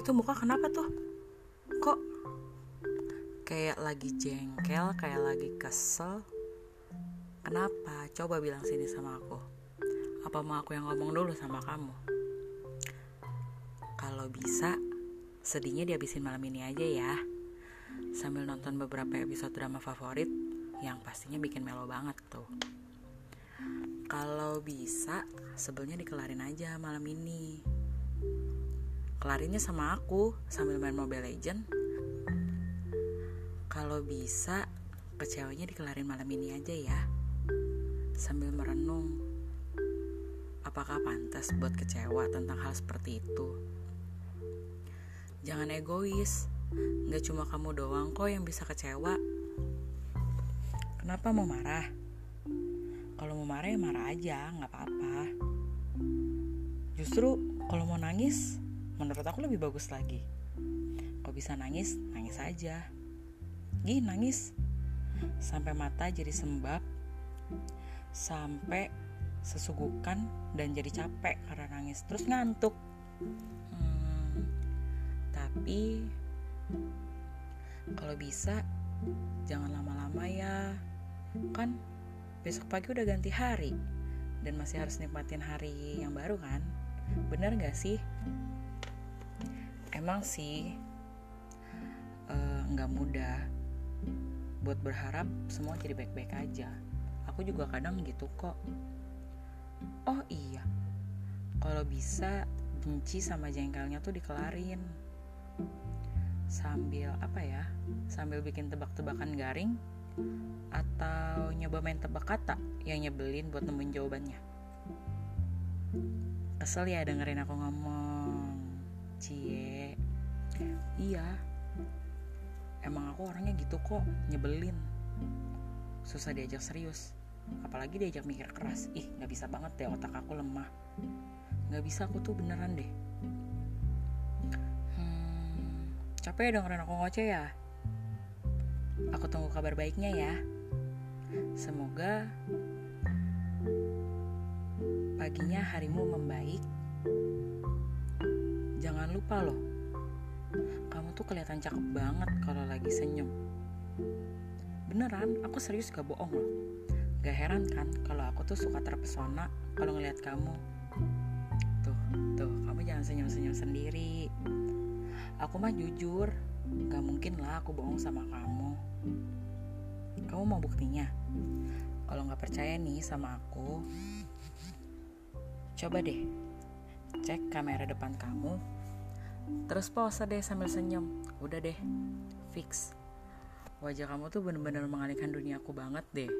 Itu muka kenapa tuh? Kok kayak lagi jengkel, kayak lagi kesel? Kenapa? Coba bilang sini sama aku. Apa mau aku yang ngomong dulu sama kamu? Kalau bisa, sedihnya dihabisin malam ini aja ya. Sambil nonton beberapa episode drama favorit yang pastinya bikin melo banget tuh. Kalau bisa, sebelnya dikelarin aja malam ini. Kelarinnya sama aku sambil main Mobile Legend. Kalau bisa, kecewanya dikelarin malam ini aja ya. Sambil merenung, apakah pantas buat kecewa tentang hal seperti itu? Jangan egois, nggak cuma kamu doang kok yang bisa kecewa. Kenapa mau marah? Kalau mau marah ya marah aja, nggak apa-apa. Justru kalau mau nangis, menurut aku lebih bagus lagi. Kalau bisa nangis, nangis aja. Gih, nangis. Sampai mata jadi sembab, sampai sesugukan dan jadi capek karena nangis. Terus ngantuk. Hmm, tapi kalau bisa jangan lama-lama ya. Kan besok pagi udah ganti hari dan masih harus nikmatin hari yang baru kan? Bener gak sih? Emang sih eh, nggak uh, mudah buat berharap semua jadi baik-baik aja. Aku juga kadang gitu kok. Oh iya, kalau bisa benci sama jengkelnya tuh dikelarin sambil apa ya sambil bikin tebak-tebakan garing atau nyoba main tebak kata yang nyebelin buat nemuin jawabannya kesel ya dengerin aku ngomong cie iya. Emang aku orangnya gitu kok nyebelin. Susah diajak serius. Apalagi diajak mikir keras. Ih nggak bisa banget deh otak aku lemah. Nggak bisa aku tuh beneran deh. Capek dengerin aku ngoceh ya? Aku tunggu kabar baiknya ya. Semoga paginya harimu membaik. Jangan lupa loh, kamu tuh kelihatan cakep banget kalau lagi senyum. Beneran, aku serius gak bohong loh. Gak heran kan kalau aku tuh suka terpesona kalau ngeliat kamu. Tuh, tuh, kamu jangan senyum-senyum sendiri. Aku mah jujur, gak mungkin lah aku bohong sama kamu. Kamu mau buktinya? Kalau gak percaya nih sama aku, coba deh cek kamera depan kamu, terus pose deh sambil senyum. Udah deh, fix. Wajah kamu tuh bener-bener mengalihkan dunia aku banget deh.